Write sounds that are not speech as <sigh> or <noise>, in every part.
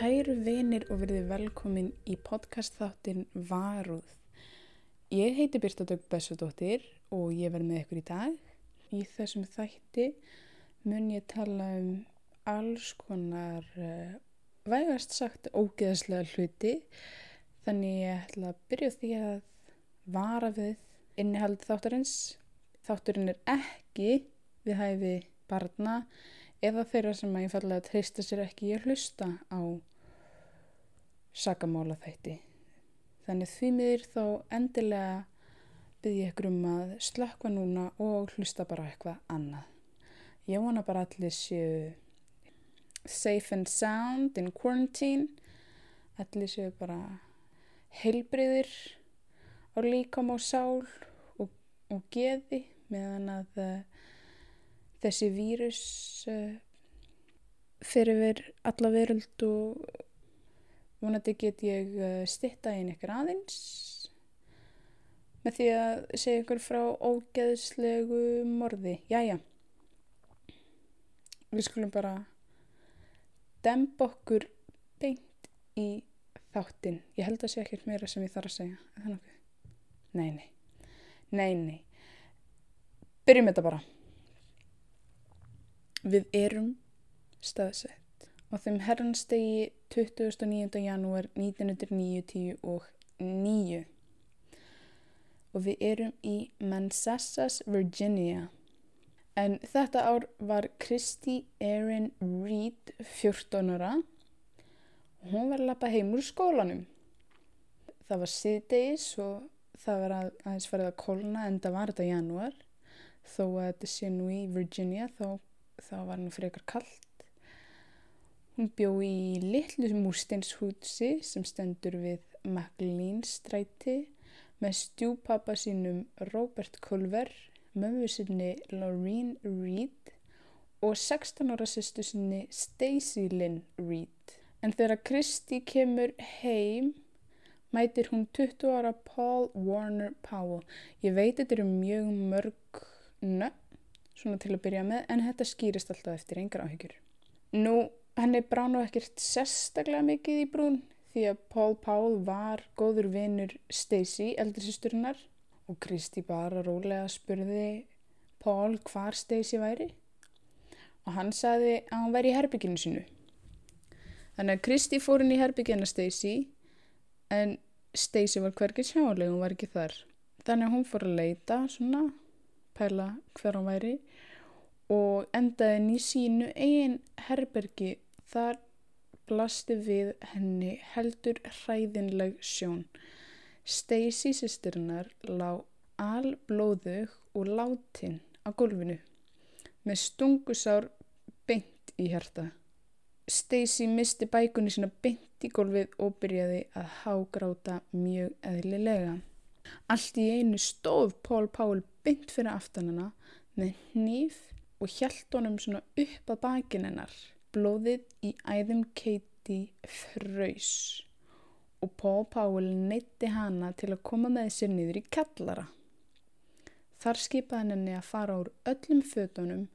kæru vinir og verði velkomin í podcast þáttin Varúð. Ég heiti Birta Dögg Bessudóttir og ég verð með ykkur í dag. Í þessum þætti mun ég tala um alls konar uh, vægast sagt ógeðslega hluti þannig ég ætla að byrja því að vara við innihald þáttarins. Þátturinn er ekki við hæfi barna eða þeirra sem að ég fallega treysta sér ekki að hlusta á sagamála þætti. Þannig því miður þá endilega byrði ég ykkur um að slökka núna og hlusta bara eitthvað annað. Ég vona bara allir séu safe and sound in quarantine. Allir séu bara heilbriðir á líkam og sál og, og geði meðan að uh, þessi vírus uh, fyrir við alla veröld og vonandi get ég uh, stitta inn ykkur aðeins með því að segja ykkur frá ógeðslegu morði. Jæja, við skulum bara demba okkur beint í þáttinn. Ég held að segja ekkert meira sem ég þarf að segja. Er það nokkuð? Nei, nei. Nei, nei. Byrjum þetta bara. Við erum staðsett á þeim herranstegi 29. janúar 1990 og 9 og við erum í Manassas, Virginia. En þetta ár var Kristi Erin Reed 14 ára og hún var að lappa heim úr skólanum. Það var síðdeis og það var að, aðeins farið að kólna en það var þetta janúar þó að þetta sé nú í Virginia þá þá var hann frekar kallt. Hún bjó í litlu múrsteinshúsi sem stendur við McLean stræti með stjúpappa sínum Robert Culver, mömmu sinni Laureen Reed og 16 ára sýstu sinni Stacey Lynn Reed. En þegar Kristi kemur heim mætir hún 20 ára Paul Warner Powell. Ég veit þetta eru mjög mörg nöpp svona til að byrja með, en þetta skýrist alltaf eftir engar áhyggjur. Nú, henni brá nú ekkert sérstaklega mikið í brún því að Paul Powell var góður vinnur Stacey, eldri sýsturinnar, og Kristi bara rólega spurði Paul hvar Stacey væri og hann sagði að hann væri í herbygginu sinu. Þannig að Kristi fór inn í herbyggina Stacey en Stacey var hverkið sjálega, hún var ekki þar. Þannig að hún fór að leita svona pæla hver hann væri og endaði henni í sínu eigin herbergi þar blasti við henni heldur hræðinleg sjón. Stacey sýstirinnar lág alblóðug og látin á gólfinu með stungusár beint í hjarta. Stacey misti bækunni sína beint í gólfið og byrjaði að hágráta mjög eðlilega. Allt í einu stóð Pól Pál beint fyrir aftanana með hníf og hjælt honum svona upp að bakin hennar. Blóðið í æðum Keiti fröys og Pól Pál neytti hana til að koma með sér niður í kallara. Þar skipaði henni að fara úr öllum fötunum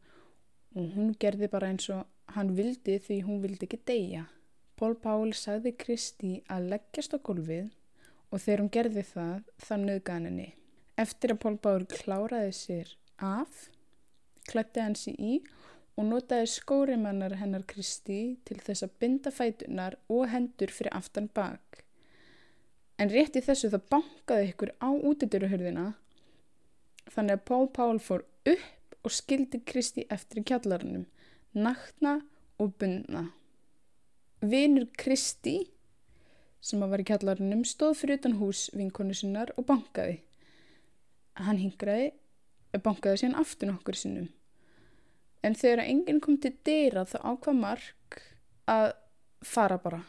og hún gerði bara eins og hann vildi því hún vildi ekki deyja. Pól Pál sagði Kristi að leggjast á gólfið og þegar hún gerði það þá nöðgan henni. Eftir að Pól Báður kláraði sér af, klætti hann sér í og notaði skórimannar hennar Kristi til þess að binda fætunar og hendur fyrir aftan bak. En rétt í þessu það bankaði ykkur á útiduruhörðina þannig að Pól Pál fór upp og skildi Kristi eftir í kjallarannum, naktna og bundna. Vinur Kristi sem að var í kjallarunum stóð fyrir utan hús vinkonu sinnar og bankaði. Hann hingraði og bankaði síðan aftur nokkur sinnum. En þegar enginn kom til dýra þá ákvað Mark að fara bara.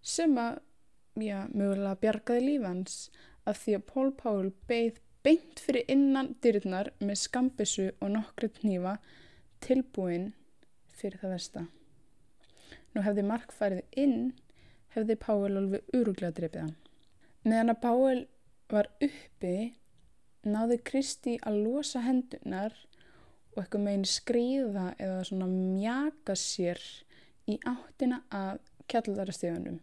Sem að, já, mögulega bjargaði lífans af því að Pól Pál beigð beint fyrir innan dyrurnar með skambissu og nokkru nýfa tilbúin fyrir það versta. Nú hefði Mark farið inn hefði Páel alveg uruglega drefið hann. Meðan að Páel var uppi náði Kristi að losa hendunar og eitthvað meginn skrýða eða svona mjaka sér í áttina að kjallarastíðunum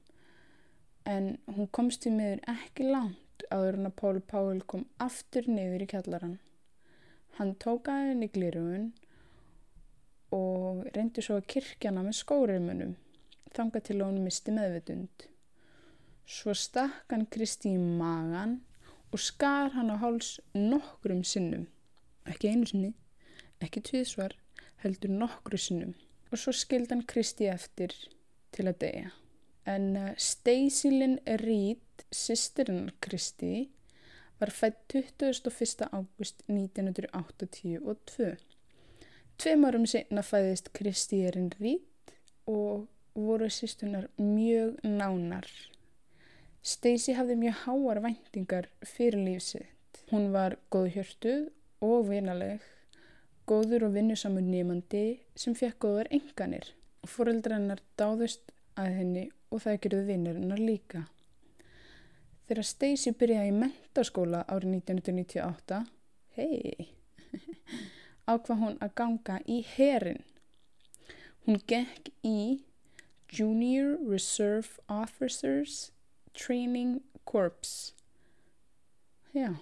en hún komst í miður ekki langt áður en að Pál Pál kom aftur niður í kjallaran. Hann tókaði henni glirun og reyndi svo að kirkjana með skórimunum, þanga til hún misti meðvitund. Svo stakk hann Kristi í magan og skar hann á háls nokkrum sinnum. Ekki einu sinni, ekki tviðsvar, heldur nokkru sinnum. Og svo skildi hann Kristi eftir til að deyja. En uh, Stacey Lynn Reed, sýstirinn Kristi, var fætt 21. águst 1982. Tveim árum senna fæðist Kristi Erin Reed og voru sýstunar mjög nánar. Stacey hafði mjög háar væntingar fyrir lífsitt. Hún var góðhjörtuð og vinaleg, góður og vinnusamur nýmandi sem fekk góðar enganir. Fóreldra hennar dáðust að henni og það gerði vinnir hennar líka. Þegar Stacey byrjaði í mentaskóla árið 1998, hei, <laughs> ákvað hún að ganga í herin. Hún gekk í Junior Reserve Officers Training Corps. Já,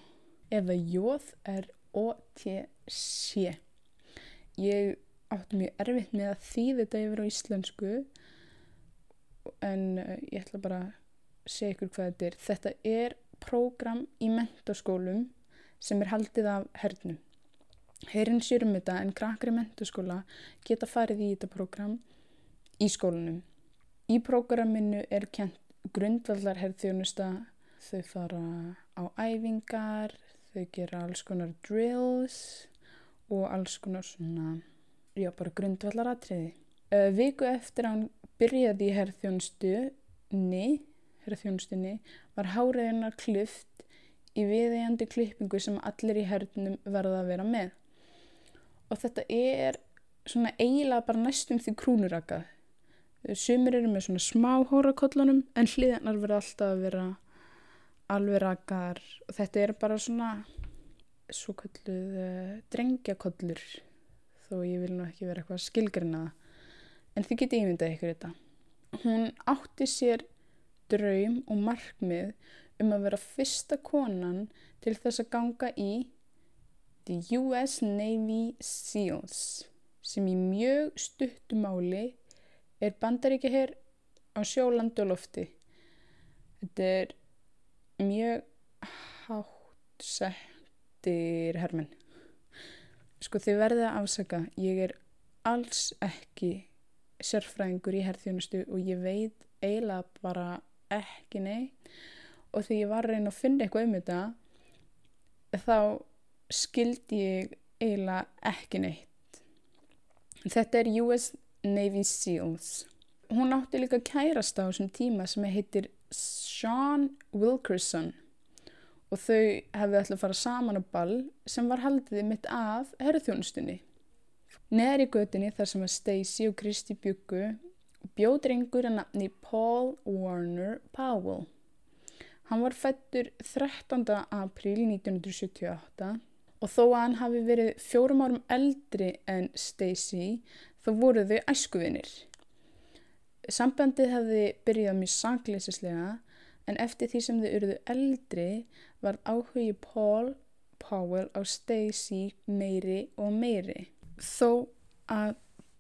eða J-R-O-T-C. Ég átti mjög erfitt með að þýða þetta yfir á íslensku en uh, ég ætla bara að segja ykkur hvað þetta er. Þetta er prógram í mentaskólum sem er haldið af hernum. Herin sér um þetta en krakkar í mentaskóla geta farið í þetta prógram í skólunum. Í prógraminu er kent grundvallar herrþjónusta, þau fara á æfingar, þau gera alls konar drills og alls konar svona, já bara grundvallar atriði. Uh, viku eftir að hann byrjaði í herrþjónustunni, herrþjónustunni var háriðinnar klift í viðeigandi klippingu sem allir í hernum verða að vera með. Og þetta er svona eiginlega bara næstum því krúnurakað Sumir eru með svona smá hórakollunum en hliðanar verða alltaf að vera alveg rakar og þetta er bara svona svo kalluð uh, drengjakollur þó ég vil nú ekki vera eitthvað skilgrinaða en þið getið ímyndað ykkur þetta. Hún átti sér draum og markmið um að vera fyrsta konan til þess að ganga í The US Navy SEALs sem í mjög stuttumáli er bandaríkja hér á sjólandi og lofti. Þetta er mjög hátt settir hermen. Sko þið verðið að afsaka, ég er alls ekki sérfræðingur í herþjónustu og ég veit eiginlega bara ekki neitt og því ég var að reyna að finna eitthvað um þetta þá skildi ég eiginlega ekki neitt. Þetta er US Navy Seals. Hún átti líka kærasta á þessum tíma sem heitir Sean Wilkerson og þau hefði alltaf farað saman á ball sem var haldið mitt af herðjónustunni. Neðar í götinni þar sem að Stacey og Kristi byggu bjóðrengur að nafni Paul Warner Powell. Hann var fættur 13. apríl 1978 og þó að hann hafi verið fjórum árum eldri en Stacey þá voru þau æskuvinir. Sambandið hefði byrjað mjög sangleisislega en eftir því sem þau eruðu eldri var áhugi Paul Powell á Stacey meiri og meiri. Þó að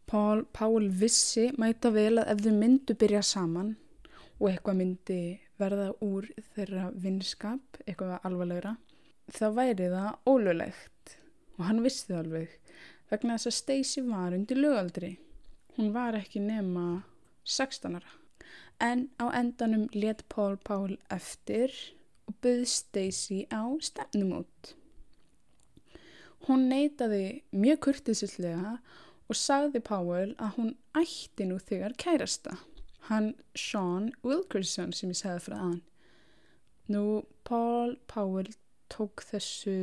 Paul Powell vissi mæta vel að ef þau myndu byrja saman og eitthvað myndi verða úr þeirra vinskap, eitthvað alvarlegra, þá væri það ólulegt og hann vissi það alveg vegna þess að Stacey var undir lögaldri. Hún var ekki nema 16 ára. En á endanum let Paul Paul eftir og byggði Stacey á stefnumót. Hún neytaði mjög kurtisillega og sagði Powell að hún ætti nú þegar kærasta. Hann Sean Wilkerson sem ég segði frá hann. Nú Paul Powell tók þessu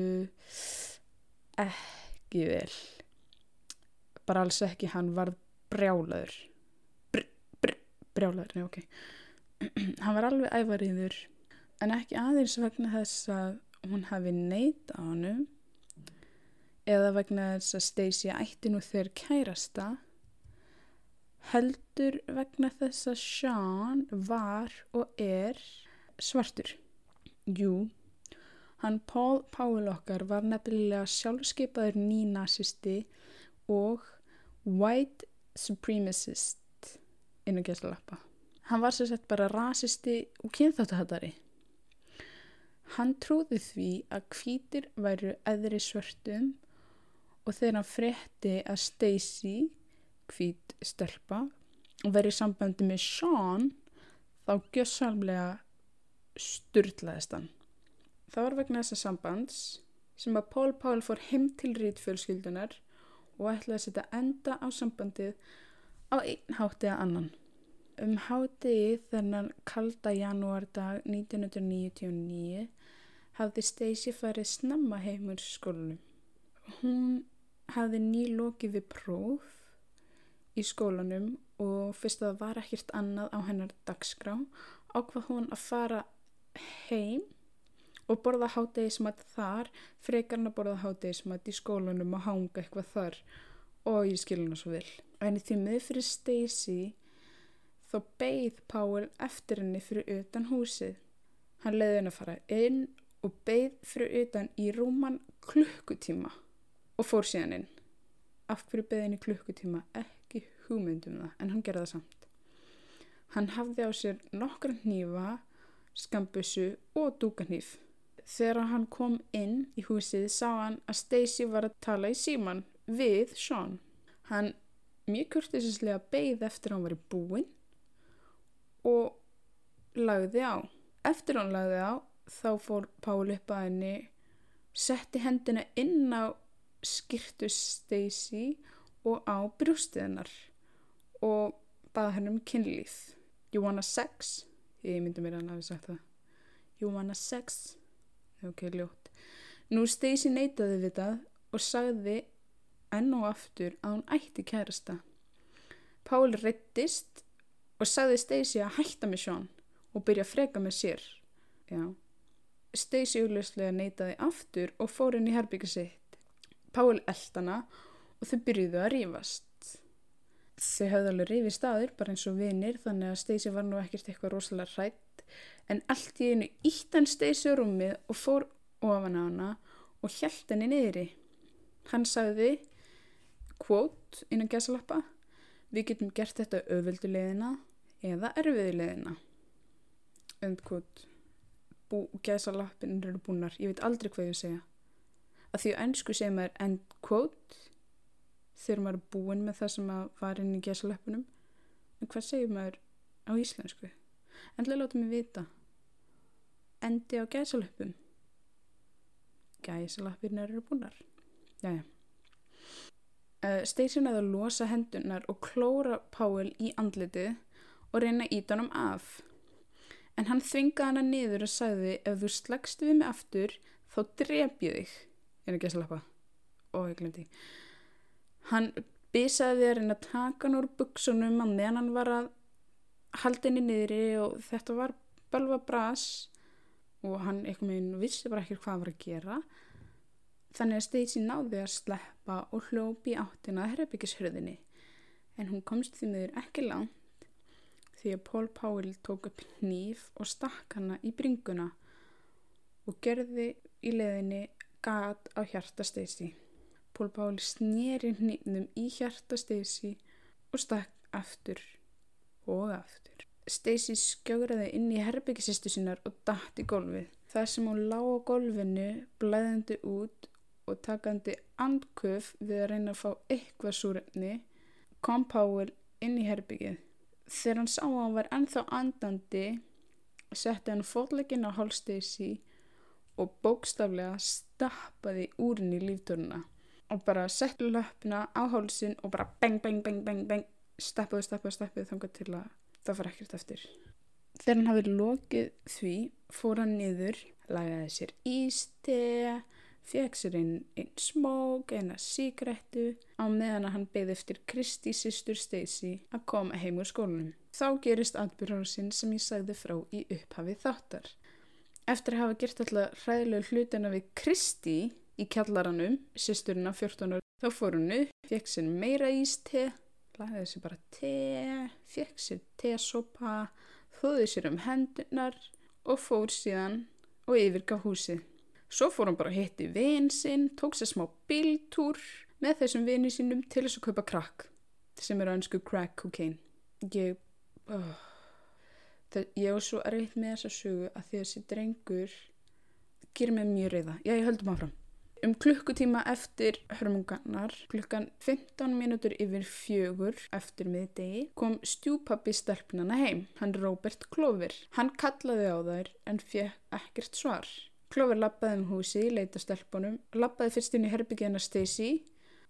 ekki vel bara alls ekki, hann var brjálaður br, br, brjálaður, nei ok <clears throat> hann var alveg æfariður en ekki aðeins vegna þess að hún hafi neitt á hann eða vegna þess að Stacey ætti nú þegar kærasta heldur vegna þess að Sean var og er svartur. Jú, hann Paul Powell okkar var nefnilega sjálfskeipaður nýnazisti og white supremacist inn á gæslalappa. Hann var sér sett bara rasisti og kynþáttahattari. Hann trúði því að hvítir væru eðri svörtum og þegar hann frétti að Stacey, hvít stelpa, verið í sambandi með Sean, þá gjössalmlega styrlaðist hann. Það var vegna þessa sambands sem að Paul Paul fór heim til rítfjölskyldunar og ætlaði að setja enda á sambandið á einn háttið að annan. Um hátiði þennan kalda janúardag 1999 hafði Stacey farið snemma heimur skólunum. Hún hafði nýlokið við próf í skólanum og fyrst að það var ekkert annað á hennar dagskrá ákvað hún að fara heim og borða hátegismat þar frekarna borða hátegismat í skólanum og hanga eitthvað þar og ég skilur hennar svo vil. En í því með fyrir Stacey þó beigð Páel eftir henni fyrir utan húsið. Hann leiði henni að fara inn og beigð fyrir utan í rúman klukkutíma og fór síðan inn. Af hverju beigð henni klukkutíma? Ekki hugmyndum það, en hann gerði það samt. Hann hafði á sér nokkra hnífa skambussu og dúkanýf. Þegar hann kom inn í húsið sá hann að Stacey var að tala í síman við Sean. Hann mjög kurtisislega beigð eftir hann var í búin og lagði á. Eftir hann lagði á þá fór Pál upp að henni, setti hendina inn á skirtu Stacey og á brjústiðinnar og baða henni um kynlíð. You wanna sex? Ég myndi mér að hann hafi sagt það. You wanna sex? Ok, ljótt. Nú Stacey neytaði við það og sagði enn og aftur að hún ætti kærasta. Pál reittist og sagði Stacey að hætta með Sean og byrja að freka með sér. Já. Stacey úrlauslega neytaði aftur og fór inn í herbyggja sitt. Pál eldana og þau byrjuðu að rífast. Þau hafði alveg rifið staður, bara eins og vinir, þannig að Stacey var nú ekkert eitthvað rosalega hrætt. En allt í einu ítt hann Stacey á rúmið og fór ofan á hana og hjælt henni niðri. Hann sagði, kvót innan gæsalappa, við getum gert þetta öföldulegina eða erfiðulegina. Öndkvót, gæsalappin eru búnar, ég veit aldrei hvað ég segja. Að því að ennsku segja maður endkvót, þegar maður er búin með það sem var inn í gæsalöpunum en hvað segir maður á íslensku? Endilega láta mig vita. Endi á gæsalöpum gæsalöpirna eru búinar jájá uh, Stacey næði að losa hendunar og klóra Páel í andlitið og reyna ítanum af. En hann þvingaði hana niður og sagði ef þú slagst við mig aftur þá dref ég þig. En ekki að slappa? Og ég glemdi Hann bysaði við að reyna að taka hann úr buksunum að meðan hann var að halda henni niðri og þetta var bölva bras og hann eitthvað með henn vissi bara ekki hvað var að gera. Þannig að Stacey náði að sleppa og hljópi áttina að herrabyggjashörðinni en hún komst því meður ekki langt því að Paul Powell tók upp nýf og stakk hana í bringuna og gerði í leðinni gat á hjarta Stacey. Pól Páli snýri hnýpnum í hjarta Stacey og stakk aftur og aftur. Stacey skjógraði inn í herbyggisýstu sínar og dætt í golfið. Það sem hún lág á golfinu blæðandi út og takandi andköf við að reyna að fá eitthvað súrefni kom Páli inn í herbyggið. Þegar hann sá að hann var ennþá andandi setti hann fótlegin á hálf Stacey og bókstaflega stappaði úrin í líftöruna og bara settu löpna á hálsin og bara beng, beng, beng, beng, beng steppuðu, steppuðu, steppuðu þangar til að það fara ekkert eftir. Þegar hann hafið lokið því fór hann niður, lagaði sér íste, fekk sér einn ein smók, eina síkrettu á meðan að hann beði eftir Kristi sýstur Stacey að koma heim úr skólunum. Þá gerist atbyrjárasinn sem ég sagði frá í upphafið þáttar. Eftir að hafa gert alltaf hræðilega hlutina við Kristi í kjallaranum, sýsturinn á 14 ára. Þá fór hún upp, fekk sér meira íste, blæðið sér bara te, fekk sér tesopa, þóði sér um hendunar og fór síðan og yfirgaf húsið. Svo fór hann bara að hitti vinn sinn, tók sér smá bíltúr með þessum vinni sínum til þess að kaupa krakk sem er önsku crack cocaine. Ég, oh, það, ég var svo erfitt með þessa sögu að því að þessi drengur gerir mig mjög reyða. Já, ég höldum áfram. Um klukkutíma eftir hörmungarnar, klukkan 15 mínútur yfir fjögur eftir miðdegi, kom stjúpappi stelpnana heim, hann Robert Clover. Hann kallaði á þær en fekk ekkert svar. Clover lappaði um húsi, leita stelpunum, lappaði fyrst inn í herbyggina Stacy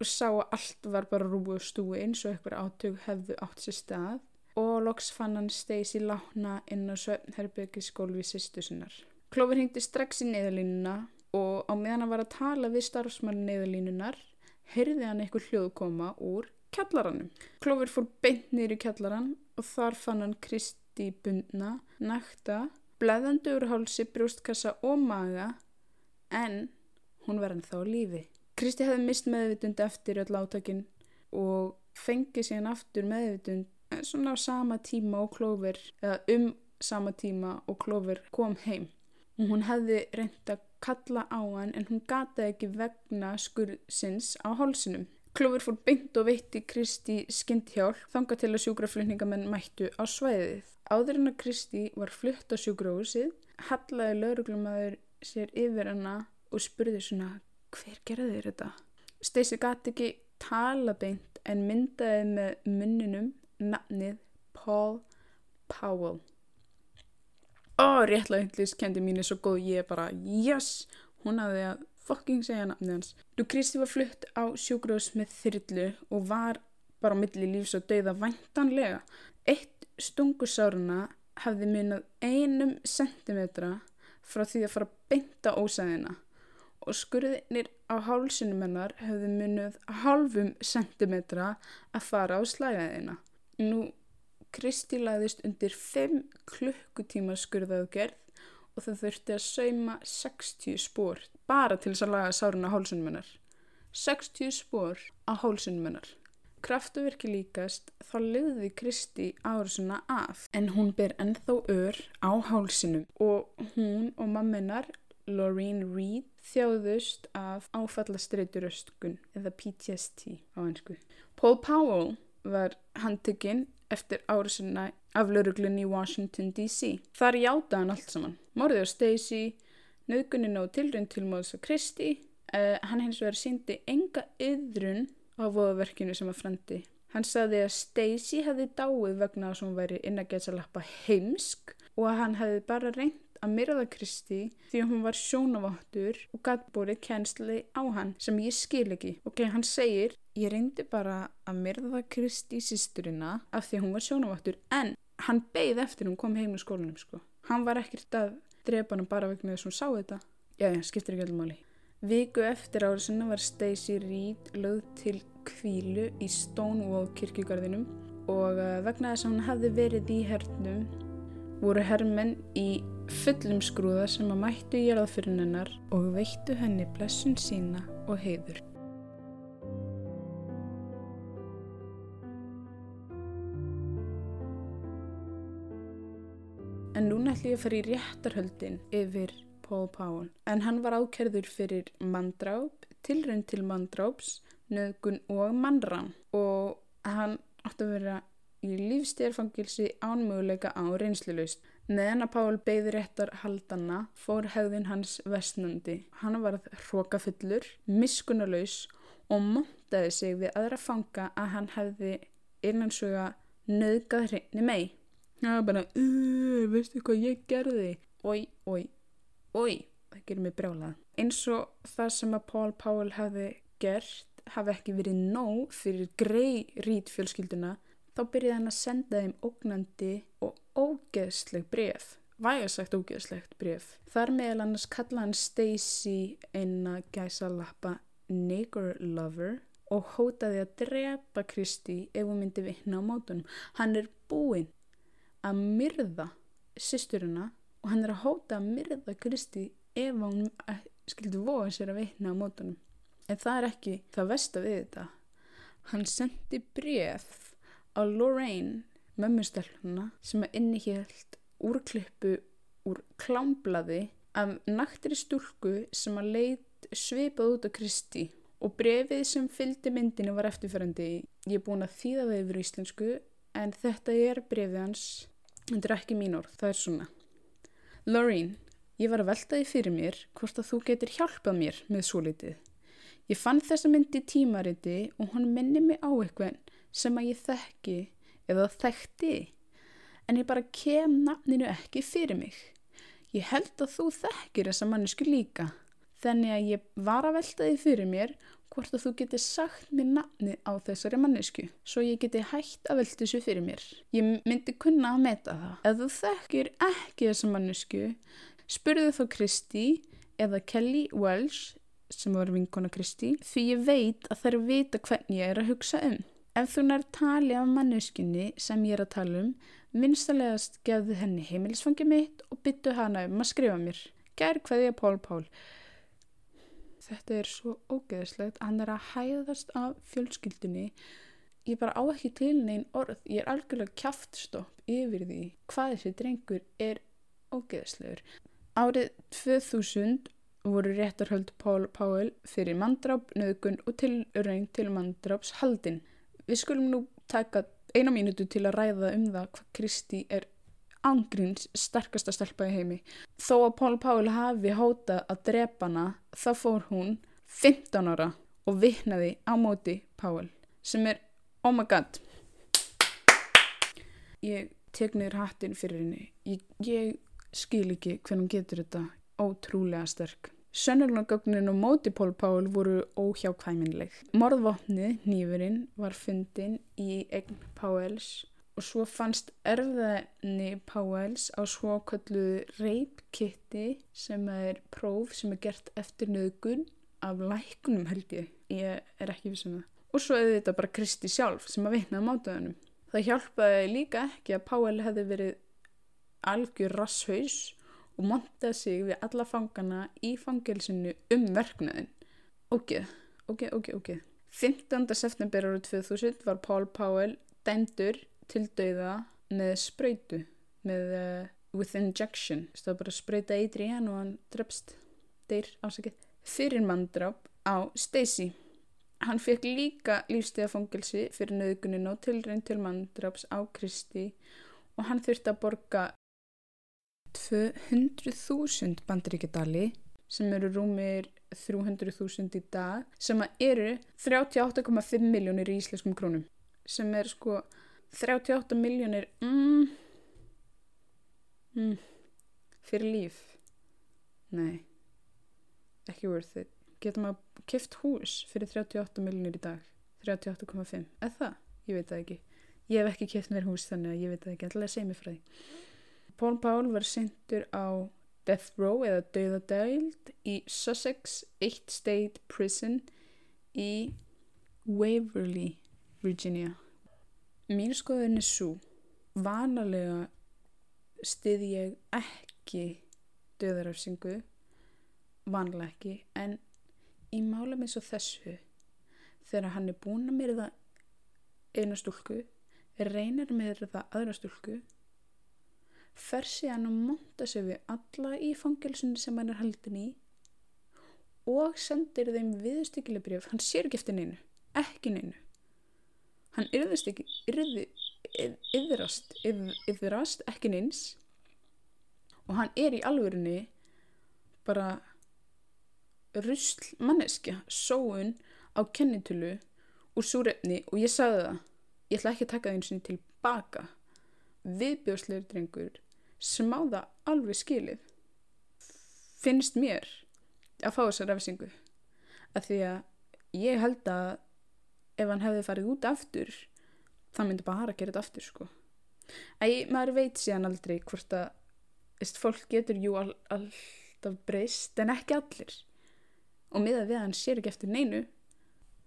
og sá að allt var bara rúi og stúi eins og eitthvað átug hefðu átt sér stað og loks fann hann Stacy lána inn á svefnherbyggiskólfi sýstu sinnar. Clover hengdi strax í neðalínuna og á meðan hann var að tala við starfsmann neðalínunar heyrði hann eitthvað hljóð koma úr kjallaranum. Clover fór beint nýri kjallaran og þar fann hann Kristi bundna, nakta, bleðandi úr hálsi, brjóstkassa og maga en hún var hann þá lífi. Kristi hefði mist meðvitund eftir öll átakin og fengið síðan aftur meðvitund svona á sama tíma og Clover, eða um sama tíma og Clover kom heim. Og hún hefði reynd að kalla á hann en hún gataði ekki vegna skurðsins á hálsinum. Klófur fór beint og veitti Kristi skindhjálp þanga til að sjúkraflutningamenn mættu á svæðið. Áður en að Kristi var flutt á sjúkrahúsið, hallaði lauruglumæður sér yfir hana og spurði svona hver gerði þér þetta? Stacey gati ekki tala beint en myndaði með munninum nafnið Paul Powell. Ó, réttlæglis kendi mín er svo góð, ég er bara, yes, hún hafði að fucking segja nafnið hans. Nú Kristi var flutt á sjúgrós með þyrlu og var bara á milli lífs og dauða væntanlega. Eitt stungusáruna hafði munað einum sentimetra frá því að fara að beinta ósæðina og skurðinir á hálsunum hennar hafði munað halvum sentimetra að fara á slæðina. Nú Kristi laðist undir 5 klukkutíma skurðaðgerð og það þurfti að sauma 60 spór bara til þess að laga sárun á hálsunum hennar. 60 spór á hálsunum hennar. Kraftuverki líkast þá liði Kristi árusuna af en hún ber ennþá ör á hálsinum og hún og mamminar Lorraine Reed þjáðust af áfallastreituröskun eða PTSD á einsku. Paul Powell var handtekinn eftir árusuna af lauruglunni í Washington DC. Þar játa hann allt saman. Morðið á Stacey, nöðguninn á tilrönd til móðs á Kristi. Uh, hann hins vegar síndi enga yðrun á voðaverkinu sem að frendi. Hann saði að Stacey hefði dáið vegna að hún væri inn að geta lappa heimsk og að hann hefði bara reynd að myrða Kristi því að hún var sjónaváttur og gæti búið kjensli á hann sem ég skil ekki. Ok, hann segir ég reyndi bara að myrða Kristi sýsturina af því að hún var sjónaváttur en hann beigð eftir hún kom heim í skólanum sko. Hann var ekkert að drepa hann bara vegna þess að hún sá þetta. Já, já, skiptir ekki alveg máli. Viku eftir áriðsuna var Stacey Reed lögð til kvílu í Stonewall kirkjugarðinum og uh, vegna þess að hún hefði verið í hernum voru herrmenn í fullum skrúða sem að mættu í jarðafirinnar og veittu henni blessun sína og heiður. En núna ætlum ég að fara í réttarhöldin yfir Paul Powell. En hann var ákerður fyrir mandráp, tilrönd til mandráps, nöðgun og mannram. Og hann átti að vera í lífstérfangilsi ánmöguleika á reynslulaust. Meðan að Pál beigði réttar haldana fór hefðin hans vestnandi. Hann var hrókafullur, miskunnulegs og montaði sig við aðra fanga að hann hefði innansuga nöðgað hreinni mei. Það var bara, veistu hvað ég gerði? Ói, ói, ói, það gerir mig brjálað. Eins og það sem að Paul Powell hefði gert hafi ekki verið nóg fyrir grei rít fjölskylduna þá byrjaði hann að senda þeim ógnandi og ógeðsleg bref. Vægasagt ógeðslegt bref. Þar meðal annars kalla hann Stacey eina gæsa lappa nigger lover og hótaði að drepa Kristi ef hún myndi vinna á mótunum. Hann er búinn að myrða sýsturina og hann er að hóta að myrða Kristi ef hann skildi voga sér að veitna á mótunum. En það er ekki það vest að við þetta. Hann sendi bref að Lorraine, mömmustelpuna, sem að innihjælt úrklippu úr klámblaði af naktri stúlku sem að leit svipað út á Kristi og brefið sem fylgdi myndinu var eftirferandi. Ég er búin að þýða það yfir íslensku en þetta er brefið hans, þetta er ekki mín orð, það er svona. Lorraine, ég var að velta því fyrir mér hvort að þú getur hjálpað mér með svo litið. Ég fann þessa myndi í tímariti og hann minni mig á eitthvað sem að ég þekki eða þekkti en ég bara kem nafninu ekki fyrir mig. Ég held að þú þekkir þessa mannesku líka. Þannig að ég var að velta því fyrir mér hvort að þú geti sagt mér nafni á þessari mannesku svo ég geti hægt að velta þessu fyrir mér. Ég myndi kunna að meta það. Ef þú þekkir ekki þessa mannesku, spurðu þá Kristi eða Kelly Welsh sem var vinkona Kristi því ég veit að þær vita hvernig ég er að hugsa um. Ef þú nær tali af manneskunni sem ég er að tala um, vinstalegast gefðu henni heimilisfangi mitt og byttu hana um að skrifa mér. Hvaðið er Pól Pál. Þetta er svo ógeðslegt. Hann er að hæðast af fjölskyldunni. Ég bara á ekki til neinn orð. Ég er algjörlega kæftstopp yfir því hvað þessi drengur er ógeðslegur. Árið 2000 voru réttarhöld Pál fyrir mandráp, nöðgun og tilraun til mandráps haldinn. Við skulum nú taka eina mínutu til að ræða um það hvað Kristi er angriðns sterkasta stelpa í heimi. Þó að Pól Pál hafi hótað að drepa hana þá fór hún 15 ára og vittnaði á móti Pál sem er, oh my god, ég tek niður hattin fyrir henni. Ég, ég skil ekki hvernig getur þetta ótrúlega sterk. Sönnurlangögnin og móti Pól Pál voru óhjákvæminleg. Morðvopnið, nýfurinn, var fundin í eign Páls og svo fannst erðaðni Páls á svo kalluðu reipkitti sem er próf sem er gert eftir nöðgun af lækunum held ég. Ég er ekki vissum það. Og svo er þetta bara Kristi sjálf sem að vitna á mátaðunum. Það hjálpaði líka ekki að Pál hefði verið algjör rasshaus og montaði sig við alla fangana í fangilsinu um verknöðin. Ok, ok, ok, ok. 15. september árið 2000 var Paul Powell dæmdur til dauða með spröytu, með uh, with injection. Það var bara að spröyta eitri í hann og hann drefst, deyr ásakið, fyrir manndráp á Stacey. Hann fekk líka lífstegafangilsi fyrir nöðguninu og tilrein til manndráps á Kristi og hann þurfti að borga 200.000 bandaríkjadali sem eru rúmir 300.000 í dag sem eru 38,5 miljónir í íslenskum krónum sem er sko 38 miljónir mm, mm, fyrir líf. Nei ekki worth it. Getum að kift hús fyrir 38 miljónir í dag? 38,5, eða það? ég veit það ekki. Ég hef ekki kift mér hús þannig að ég veit það ekki. Alltaf segja mig frá því Paul Paul var sendur á Death Row eða Dauðadæld í Sussex 8 State Prison í Waverly, Virginia. Mín skoðin er svo, vanalega stið ég ekki döðarafsingu, vanlega ekki, en í málum eins og þessu, þegar hann er búin að mér það eina stúlku, reynar mér það aðra stúlku, fer síðan að monta sig við alla í fangilsunni sem hann er haldin í og sendir þeim viðstykkilebrjöf hann sér ekki eftir neinu, ekki neinu hann yrðist ekki yrði, yðrast yðrast, ekki neins. Og hann er í alvörunni bara rusl manneskja sóun á kennitölu úr súrefni. Og ég sagði það ég ætla ekki að taka það eins og tilbaka. Viðbjóðslegur drengur það alveg skilið finnst mér að fá þessa refsingu. Að því að ég held að ef hann hefði farið út aftur það myndi bara að gera þetta aftur sko. Að maður veit síðan aldrei hvort að veist, fólk getur jú all, alltaf breyst en ekki allir. Og við að hann sér ekki eftir neinu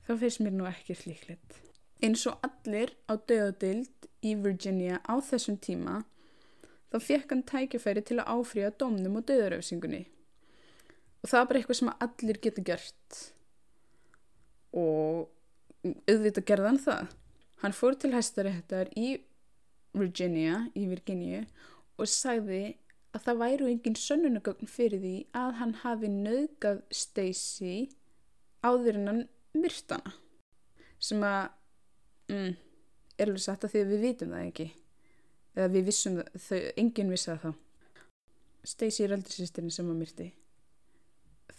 þá finnst mér nú ekki hlíklegt eins og allir á döðadild í Virginia á þessum tíma þá fekk hann tækifæri til að áfrýja domnum og döðaröfsingunni. Og það var bara eitthvað sem allir getur gert. Og auðvitað gerðan það. Hann fór til hæstaréttar í Virginia, í Virginia og sagði að það væru engin sönnunagögn fyrir því að hann hafi nöðgað Stacy áður en hann myrtana sem að mm, er alveg satt að því að við vitum það ekki. Eða við vissum það, þau, enginn vissi það þá. Stacy er aldrei sýstirinn sem að myrti.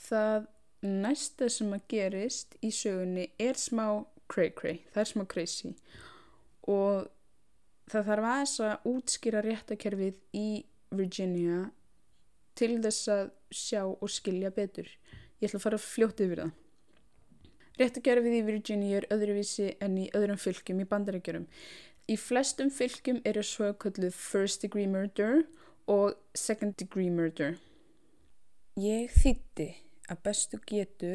Það næsta sem að gerist í sögunni er smá cray-cray, það er smá crazy og það þarf aðeins að útskýra réttakerfið í Virginia til þess að sjá og skilja betur. Ég ætla að fara fljótt yfir það. Réttakerfið í Virginia er öðruvísi en í öðrum fylgjum í bandarækjurum. Í flestum fylgjum eru svo kalluð first degree murder og second degree murder. Ég þýtti að bestu getu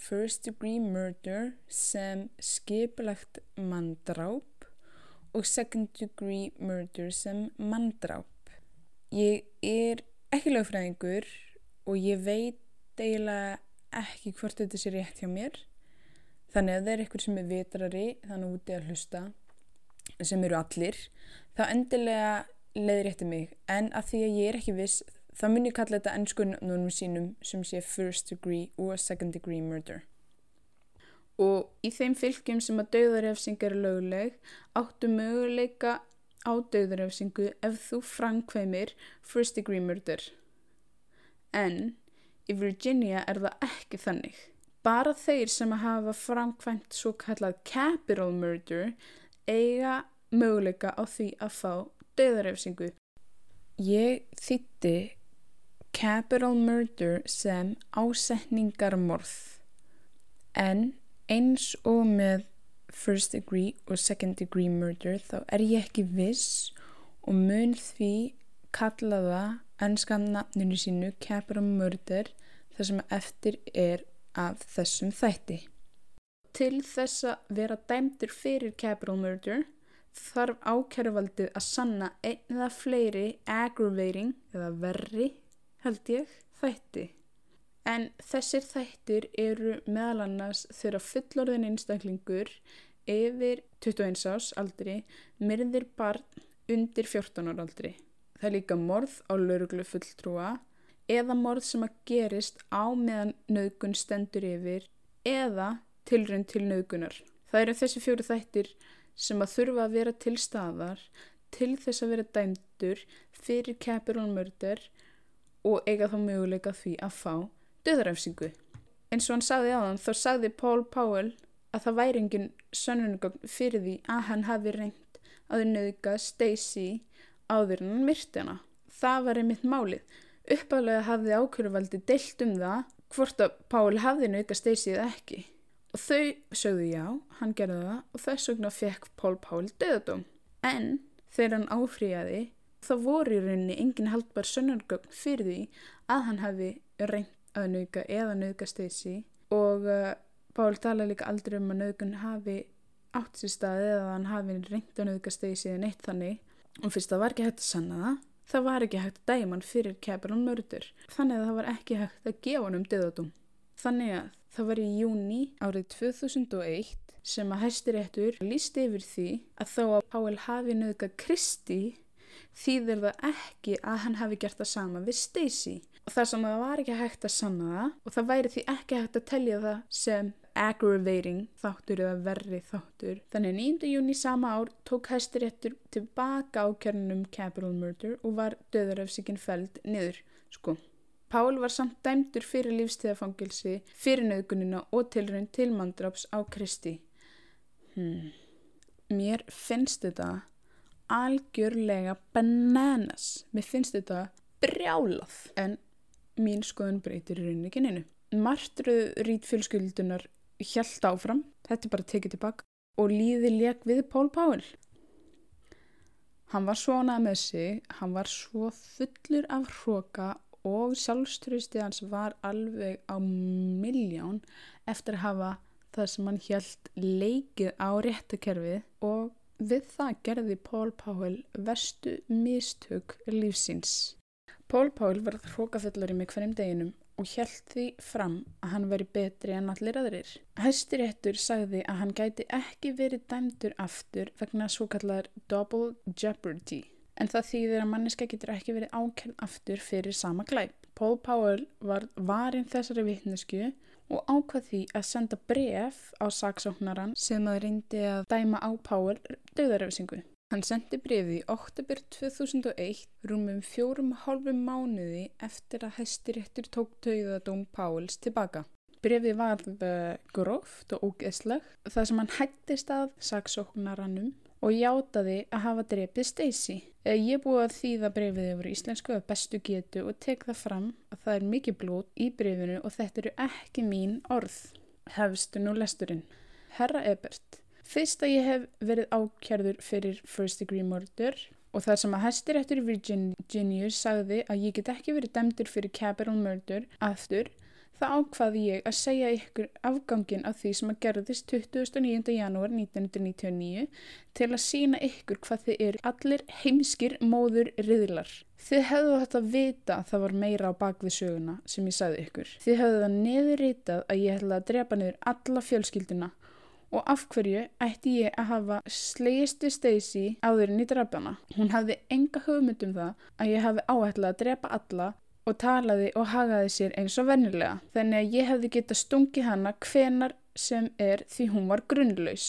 first degree murder sem skipilagt manndráp og second degree murder sem manndráp. Ég er ekki lögfræðingur og ég veit eiginlega ekki hvort þetta sé rétt hjá mér. Þannig að það er eitthvað sem er vitrari þannig úti að hlusta sem eru allir. þá endilega leiðir rétti mig en að því að ég er ekki viss Það mun ég kalla þetta ennskunnum sínum sem sé first degree og second degree murder. Og í þeim fylgjum sem að dauðarefsing er löguleg áttu möguleika á dauðarefsingu ef þú framkvæmir first degree murder. En í Virginia er það ekki þannig. Bara þeir sem að hafa framkvæmt svo kallað capital murder eiga möguleika á því að fá dauðarefsingu. Ég þýtti capital murder sem ásetningarmorð en eins og með first degree og second degree murder þá er ég ekki viss og mun því kalla það ennskam nafninu sínu capital murder þar sem eftir er af þessum þætti. Til þess að vera dæmtur fyrir capital murder þarf ákjæruvaldið að sanna einn eða fleiri aggravating eða verri held ég, þætti. En þessir þættir eru meðal annars þegar fullorðin einstaklingur yfir 21 ás aldri myrðir barn undir 14 ára aldri. Það er líka morð á lauruglu fulltrúa eða morð sem að gerist á meðan nögun stendur yfir eða tilrönd til nögunar. Það eru þessi fjóru þættir sem að þurfa að vera til staðar til þess að vera dæmdur fyrir capital murder og eiga þá möguleika því að fá döðræfsingu. Eins og hann sagði á þann, þá sagði Paul Powell að það væri engin sönnunugögn fyrir því að hann hafi reynd að nöðga Stacey áður en hann myrti hana. Það var einmitt málið. Uppalega hafði ákveðuvaldi deilt um það hvort að Paul hafði nöðga Stacey eða ekki. Og þau sögðu já, hann gerði það og þess vegna fekk Paul Powell döðadóm. En þegar hann áfríjaði Það voru í rauninni engin haldbar sönnargögn fyrir því að hann hafi reynd að nauka eða nauka steysi og uh, Pál tala líka aldrei um að naugun hafi átt sér staði eða hann hafi reynd að nauka steysi eða neitt þannig. Og fyrst það var ekki hægt að sanna það, það var ekki hægt að dæma hann fyrir Cameron mördur þannig að það var ekki hægt að gefa hann um döðatum. Þannig að það var í júni árið 2001 sem að hæstiréttur lísti yfir því að þó að Pál hafi nauka Kristi þýðir það ekki að hann hafi gert það sama við Stacey og þar sem það var ekki hægt að sanna það og það væri því ekki hægt að tellja það sem aggravating þáttur eða verri þáttur. Þannig 9. júni sama ár tók hæstiréttur tilbaka ákjörnum capital murder og var döðarafsíkin feld niður. Sko, Pál var samt dæmdur fyrir lífstíðafangilsi, fyrir nöðgunina og tilrönd til mandraps á Kristi. Hmm. Mér finnst þetta algjörlega bananas. Mér finnst þetta brjálað en mín skoðun breytir í rauninni ekki neinu. Martruð rít fjölskyldunar hjælt áfram, þetta er bara tekið tilbaka og líði leik við Pól Páil. Hann var svonað með sig, hann var svo fullur af hróka og sjálfströystið hans var alveg á miljón eftir að hafa það sem hann hjælt leikið á réttakerfið og Við það gerði Paul Powell verstu mistök lífsins. Paul Powell var hrókafellari með hverjum deginum og hjælt því fram að hann veri betri en allir aðrir. Hæstiréttur sagði að hann gæti ekki verið dæmdur aftur vegna svo kallar double jeopardy en það þýðir að manneska getur ekki verið ákjörn aftur fyrir sama glæp. Paul Powell var varinn þessari vittnesku og ákvað því að senda bref á saksóknaran sem að reyndi að dæma á Powell döðaröfsingu. Hann sendi brefið í oktober 2001 rúmum fjórum hálfum mánuði eftir að hæstiréttur tók döðadóm Powells tilbaka. Brefið var gróft og ógeðsleg þar sem hann hættist að saksóknaranum og játaði að hafa drepið Stacey. Ég er búið að þýða brefið yfir íslensku að bestu getu og tek það fram það er mikið blót í brefinu og þetta eru ekki mín orð. Hefstu nú lesturinn. Herra Ebert. Fyrst að ég hef verið ákjærður fyrir first degree murder og þar sem að hæstiréttur í Virginia sagði að ég get ekki verið dæmdur fyrir capital murder aftur, það ákvaði ég að segja ykkur afgangin af því sem að gerðist 29. janúar 1999 til að sína ykkur hvað þið eru allir heimskir móður riðlar. Þið hefðu þetta að vita að það var meira á bakvið söguna sem ég sagði ykkur. Þið hefðu það neðurritað að ég hefði að drepa niður alla fjölskylduna og af hverju ætti ég að hafa slegist við Stacey áður en í drafjana. Hún hafði enga hugmynd um það að ég hafi áætlað að drepa alla og talaði og hagaði sér eins og vennilega. Þannig að ég hefði getað stungið hana hvenar sem er því hún var grunnlaus.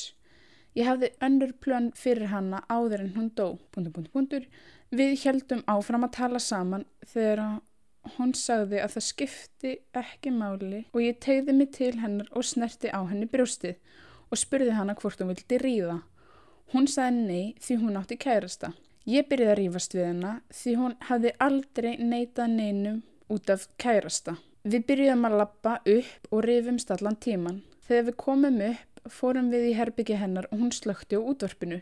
Ég hafði önnur plön fyrir hana áður en hún dó. Puntur, puntur, puntur. Við heldum áfram að tala saman þegar hún sagði að það skipti ekki máli og ég tegði mig til hennar og snerti á henni brjóstið og spurði hana hvort hún vildi ríða. Hún sagði nei því hún átti kærasta. Ég byrjaði að rífast við hana því hún hafði aldrei neitað neinum út af kærasta. Við byrjuðum að lappa upp og rifumst allan tíman. Þegar við komum upp fórum við í herbyggi hennar og hún slökti á útvarpinu.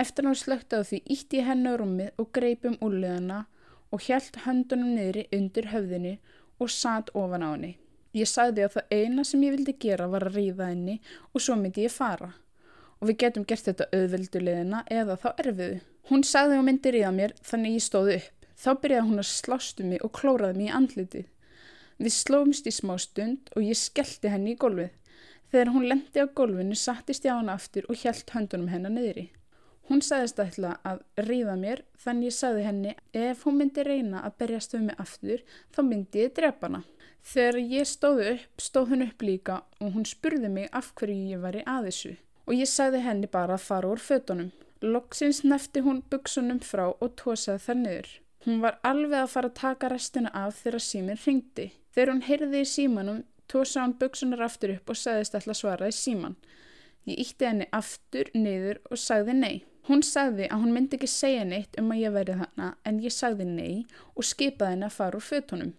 Eftir hún slökti á því ítti hennu rúmið og greipum úrleðana og hjælt höndunum niðri undir höfðinu og satt ofan á henni. Ég sagði að það eina sem ég vildi gera var að ríða henni og svo myndi ég fara. Og við getum gert þetta auðveldulegina eða þá erfiðu. Hún sagði hún myndi ríða mér þannig ég stóði upp. Þá byrjaði hún að slástu mig og klóraði mig í andlitið. Við slóumst í smá stund og ég skellti henni í golfið. Þegar hún lendi á golfinu sattist ég á hann aftur og hjælt höndunum hennar niðri. Hún sagðist ætla að ríða mér þannig ég sagði henni ef hún myndi reyna að berjast um mig aftur þá myndi ég drepa hana. Þegar ég stóð upp, stóð hún upp líka og hún spurði mig af hverju ég var í aðissu og ég sagði henni bara að fara úr fötunum. Loksins nefti hún buksunum frá og tósaði þar niður. Hún var alveg að fara að taka restina af þegar síminn ringdi. Þegar hún heyrði í símanum, tósaði hún buksunar aftur upp og sagðist alltaf svara í síman. Ég ítti henni aftur, niður og sagði nei. Hún sagði að hún myndi ekki segja neitt um að ég verið hana en ég sagði nei og skipaði henni að fara úr fötunum.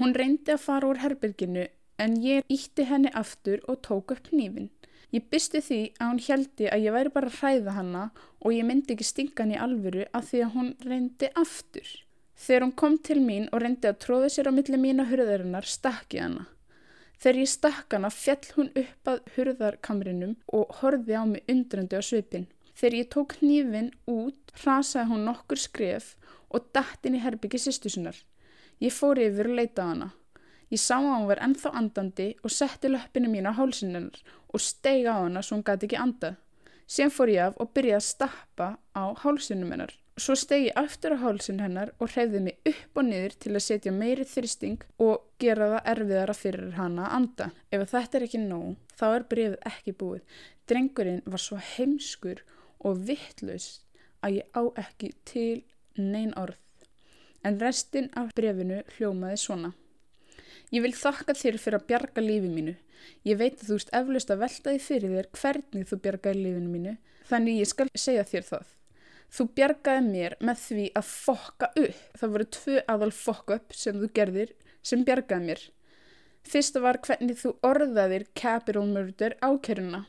Hún reyndi að fara úr herbyrginu en ég ítti henni aftur og tók upp nýfin. Ég bysti því að hún heldi að ég væri bara að hræða hanna og ég myndi ekki stinga hann í alvöru af því að hún reyndi aftur. Þegar hún kom til mín og reyndi að tróða sér á milli mín og hurðarinnar stakki hana. Þegar ég stakk hana fjall hún upp að hurðarkamrinum og horfi á mig undrandi á svipin. Þegar ég tók nýfin út hrasaði hún nokkur skref og dætt inn í herbyggi sýstusunar. Ég fór yfir og leita á hana. Ég sá að hún var ennþá andandi og setti löppinu mín á hálsinnar og steig á hana svo hún gæti ekki andað. Sen fór ég af og byrjaði að stappa á hálsinum hennar. Svo steg ég aftur á hálsin hennar og hreyfði mig upp og niður til að setja meiri þristing og gera það erfiðara fyrir hana að anda. Ef þetta er ekki nóg, þá er brefið ekki búið. Drengurinn var svo heimskur og vittlaus að ég á ekki til neyn orð en restin af brefinu hljómaði svona. Ég vil þakka þér fyrir að bjarga lífi mínu. Ég veit að þú ert eflaust að velta því fyrir þér hvernig þú bjargaði lífinu mínu, þannig ég skal segja þér það. Þú bjargaði mér með því að fokka upp. Það voru tvö aðal fokk upp sem þú gerðir sem bjargaði mér. Fyrsta var hvernig þú orðaðir capital murder ákeruna.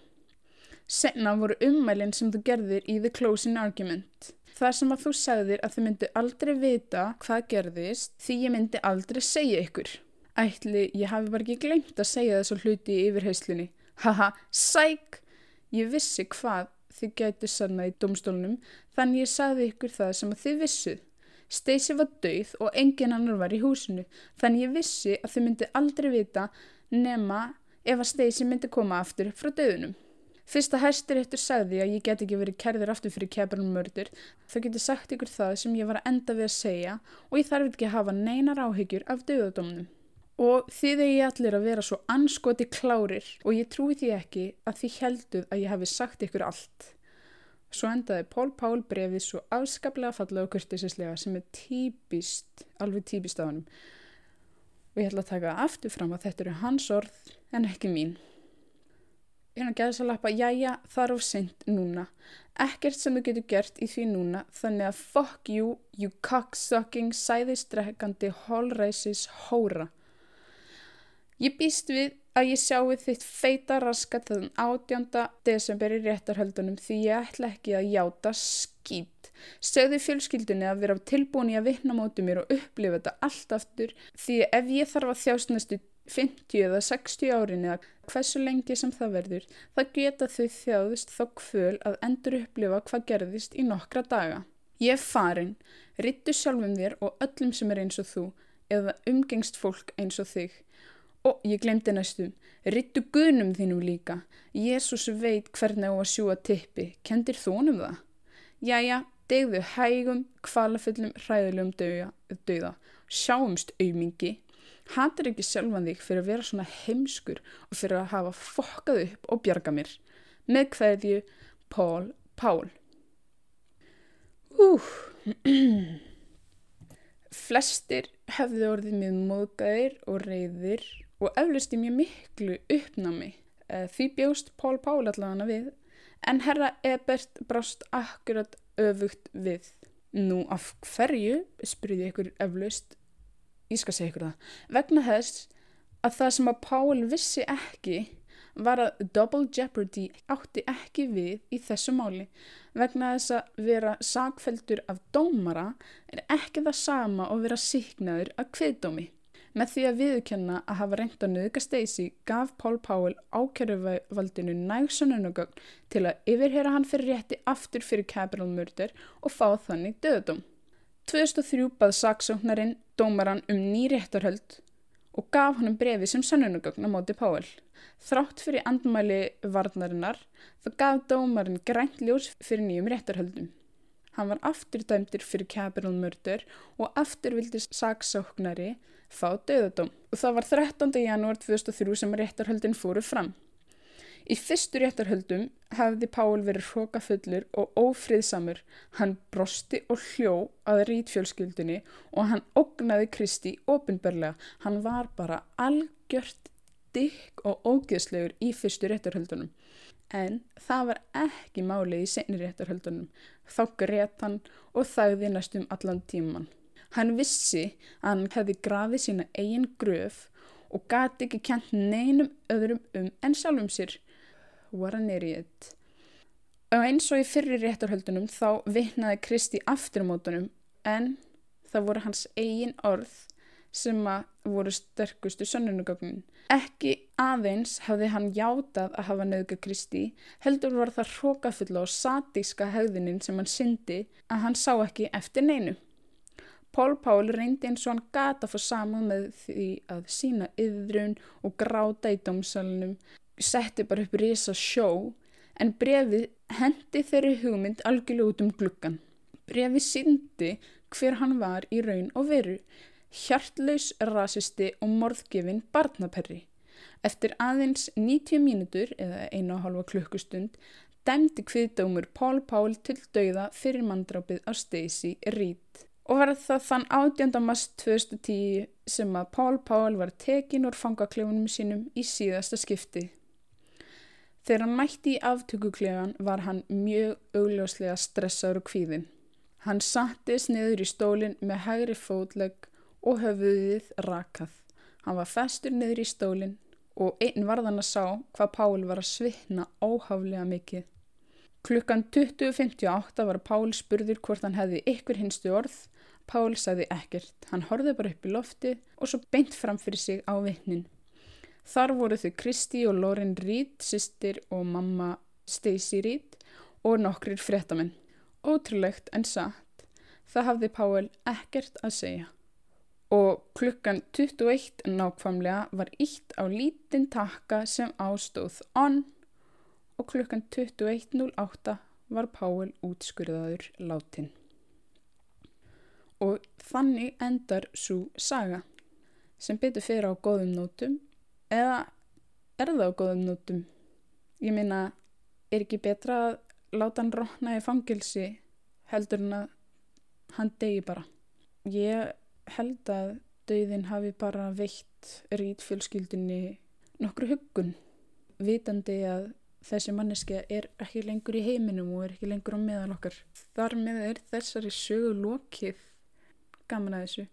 Senna voru ummælinn sem þú gerðir í the closing argument. Það sem að þú sagðir að þið myndi aldrei vita hvað gerðist því ég myndi aldrei segja ykkur. Ætli, ég hafi bara ekki glemt að segja þessu hluti í yfirheyslunni. Haha, sæk! Ég vissi hvað þið gætu sanna í domstólunum þannig ég sagði ykkur það sem að þið vissuð. Stacey var dauð og engin annar var í húsinu þannig ég vissi að þau myndi aldrei vita nema ef að Stacey myndi koma aftur frá dauðunum. Fyrst að hæstiréttur sagði að ég get ekki verið kerður aftur fyrir kefrunmördur þá getur sagt ykkur það sem ég var að enda við að segja og ég þarf ekki að hafa neinar áhyggjur af dauðadómnum. Og þið ég allir að vera svo anskoti klárir og ég trúi því ekki að þið helduð að ég hafi sagt ykkur allt. Svo endaði Pól Pál brefið svo afskaplega fallega og kurtisislega sem er típist, alveg típist á hann. Og ég ætla að taka aftur fram að þetta eru hans orð en ekki mín. Ég geða þess að lappa, það er of seint núna. Ekkert sem þú getur gert í því núna, þannig að fuck you, you cocksucking, sæðistrekkandi, holræsis, hóra. Ég býst við að ég sjáu þitt feita raskat þann 18. desember í réttarhöldunum því ég ætla ekki að játa skýt. Segðu fjölskyldunni að vera tilbúin í að vinna mótið mér og upplifa þetta allt aftur því ef ég þarf að þjást næstu 50 eða 60 árin eða hversu lengi sem það verður, það geta þau þjáðust þá kvöl að endur upplifa hvað gerðist í nokkra daga. Ég er farin, rittu sjálfum þér og öllum sem er eins og þú eða umgengst fólk eins og þig. Og ég glemdi næstum, rittu gunum þínum líka. Jésús veit hvernig á að sjúa tippi. Kendir þú honum það? Jæja, degðu hægum, kvalaföllum, hræðilegum dauða. Sjáumst aumingi. Hatar ekki sjálfan þig fyrir að vera svona heimskur og fyrir að hafa fokkað upp og bjarga mér. Með hverju Pól Pál. Úh. <clears throat> Flestir hefðu orðið með móðgæðir og reyðir og eflusti mjög miklu uppnámi. Eh, því bjóst Pól Pál allavega við, en herra Ebert brást akkurat öfugt við. Nú af hverju, spurði ykkur eflust, ég skal segja ykkur það, vegna þess að það sem að Pál vissi ekki var að double jeopardy átti ekki við í þessu máli vegna þess að vera sagfeldur af dómara er ekki það sama og vera síknaður af kviðdómi. Með því að viðkenna að hafa reynd að nöðga Stacey gaf Paul Powell ákjöruvaldinu nægsununugögn til að yfirhera hann fyrir rétti aftur fyrir capital murder og fá þannig döðdóm. 2003 bað saksóknarinn dómaran um ný réttarhöld og gaf hann um brefi sem sannunugögn á móti Powell. Þrátt fyrir andmæli varnarinnar þá gaf dómarin grænt ljós fyrir nýjum réttarhöldum. Hann var aftur dæmtir fyrir capital murder og aftur vildi saksóknari fá döðadóm og það var 13. janúar 2003 sem réttarhöldin fóru fram. Í fyrstu réttarhöldum hafði Pál verið hrókafullur og ófriðsamur. Hann brosti og hljó að rítfjölskyldunni og hann ógnaði Kristi ofinberlega. Hann var bara algjört dykk og ógeðslegur í fyrstu réttarhöldunum. En það var ekki málið í senri réttarhöldunum. Þá greiðt hann og þagði næstum allan tíman. Hann vissi að hann hefði grafið sína eigin gröf og gati ekki kent neinum öðrum um en sjálfum sér. What an idiot. Og eins og í fyrri réttarhöldunum þá vittnaði Kristi afturmótunum en það voru hans eigin orð sem að voru sterkustu sönnunugögnin. Ekki aðeins hafði hann játað að hafa nöðga Kristi, heldur var það hrókafulla og satíska hegðinin sem hann syndi að hann sá ekki eftir neinu. Pól Pál reyndi eins og hann gata få saman með því að sína yðrun og gráta í dómsalunum, setti bara upp risa sjó, en brefi hendi þeirri hugmynd algjörlega út um gluggan. Brefi síndi hver hann var í raun og veru, hjartlaus rasisti og morðgefin barnaperri. Eftir aðeins 90 mínútur eða einu og halva klukkustund dæmdi kviðdómur Pól Pál til dauða fyrir mandrápið á Stacey Reed og var það þann 18. mars 2010 sem að Pál Pál var tekin úr fangaklefunum sínum í síðasta skipti. Þegar hann mætti í aftökuklefan var hann mjög augljóslega stressaður og kvíðin. Hann sattist niður í stólinn með hægri fótlegg og höfuðið rakað. Hann var festur niður í stólinn og einn varðan að sá hvað Pál var að svitna óhaflega mikið. Klukkan 20.58 var Pál spurður hvort hann hefði ykkur hinstu orð Pál sagði ekkert, hann horfið bara upp í lofti og svo beint fram fyrir sig á vittnin. Þar voru þau Kristi og Lauren Reed, sýstir og mamma Stacey Reed og nokkrir fréttamenn. Ótrúlegt en satt. Það hafði Páel ekkert að segja og klukkan 21 nákvæmlega var ítt á lítinn takka sem ástóð on og klukkan 21.08 var Páel útskurðaður látin. Og þannig endar svo saga sem betur fyrir á góðum nótum eða er það á góðum nótum? Ég minna, er ekki betra að láta hann rókna í fangilsi heldur en að hann degi bara. Ég held að dauðin hafi bara veitt rít fjölskyldinni nokkru huggun vitandi að þessi manneski er ekki lengur í heiminum og er ekki lengur á meðal okkar. Þar með er þessari sögu lokið gaman að þessu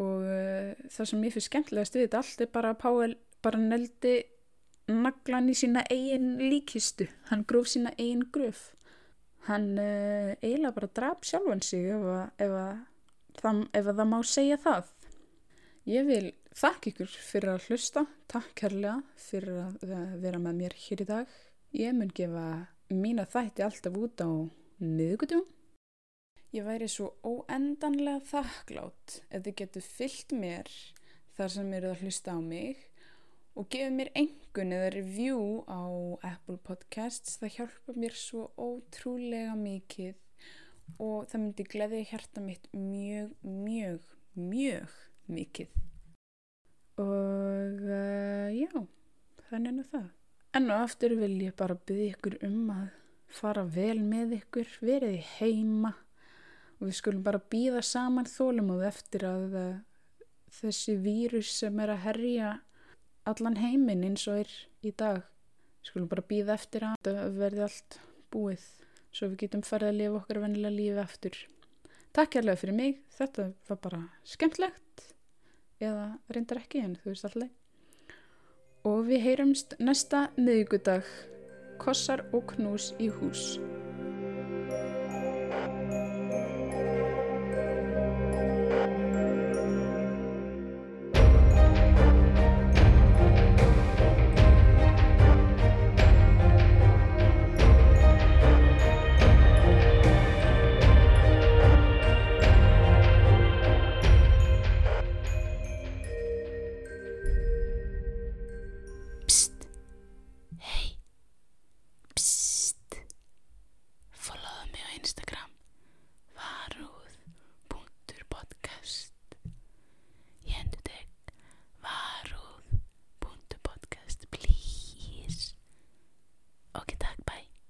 og uh, það sem ég fyrir skemmtilegast við þetta allt er bara að Páel bara neldi naglan í sína eigin líkistu. Hann gróf sína eigin gröf. Hann uh, eiginlega bara draf sjálfan sig ef, að, það, ef að það má segja það. Ég vil þakka ykkur fyrir að hlusta. Takk kærlega fyrir að vera með mér hér í dag. Ég mun gefa mína þætti alltaf út á miðugutjum. Ég væri svo óendanlega þakklátt ef þið getur fyllt mér þar sem eru að hlusta á mig og gefið mér engun eða review á Apple Podcasts. Það hjálpa mér svo ótrúlega mikið og það myndi gleði hjarta mitt mjög, mjög, mjög mikið. Og uh, já, þannig er það. En og aftur vil ég bara byggja ykkur um að fara vel með ykkur, verið heima og við skulum bara býða saman þólum og eftir að uh, þessi vírus sem er að herja allan heiminn eins og er í dag. Skulum bara býða eftir að verði allt búið svo við getum farið að lifa okkar vennilega lífi aftur. Takk kærlega fyrir mig, þetta var bara skemmtlegt eða reyndar ekki en þú veist alltaf. Og við heyrumst næsta miðugudag, kossar og knús í hús.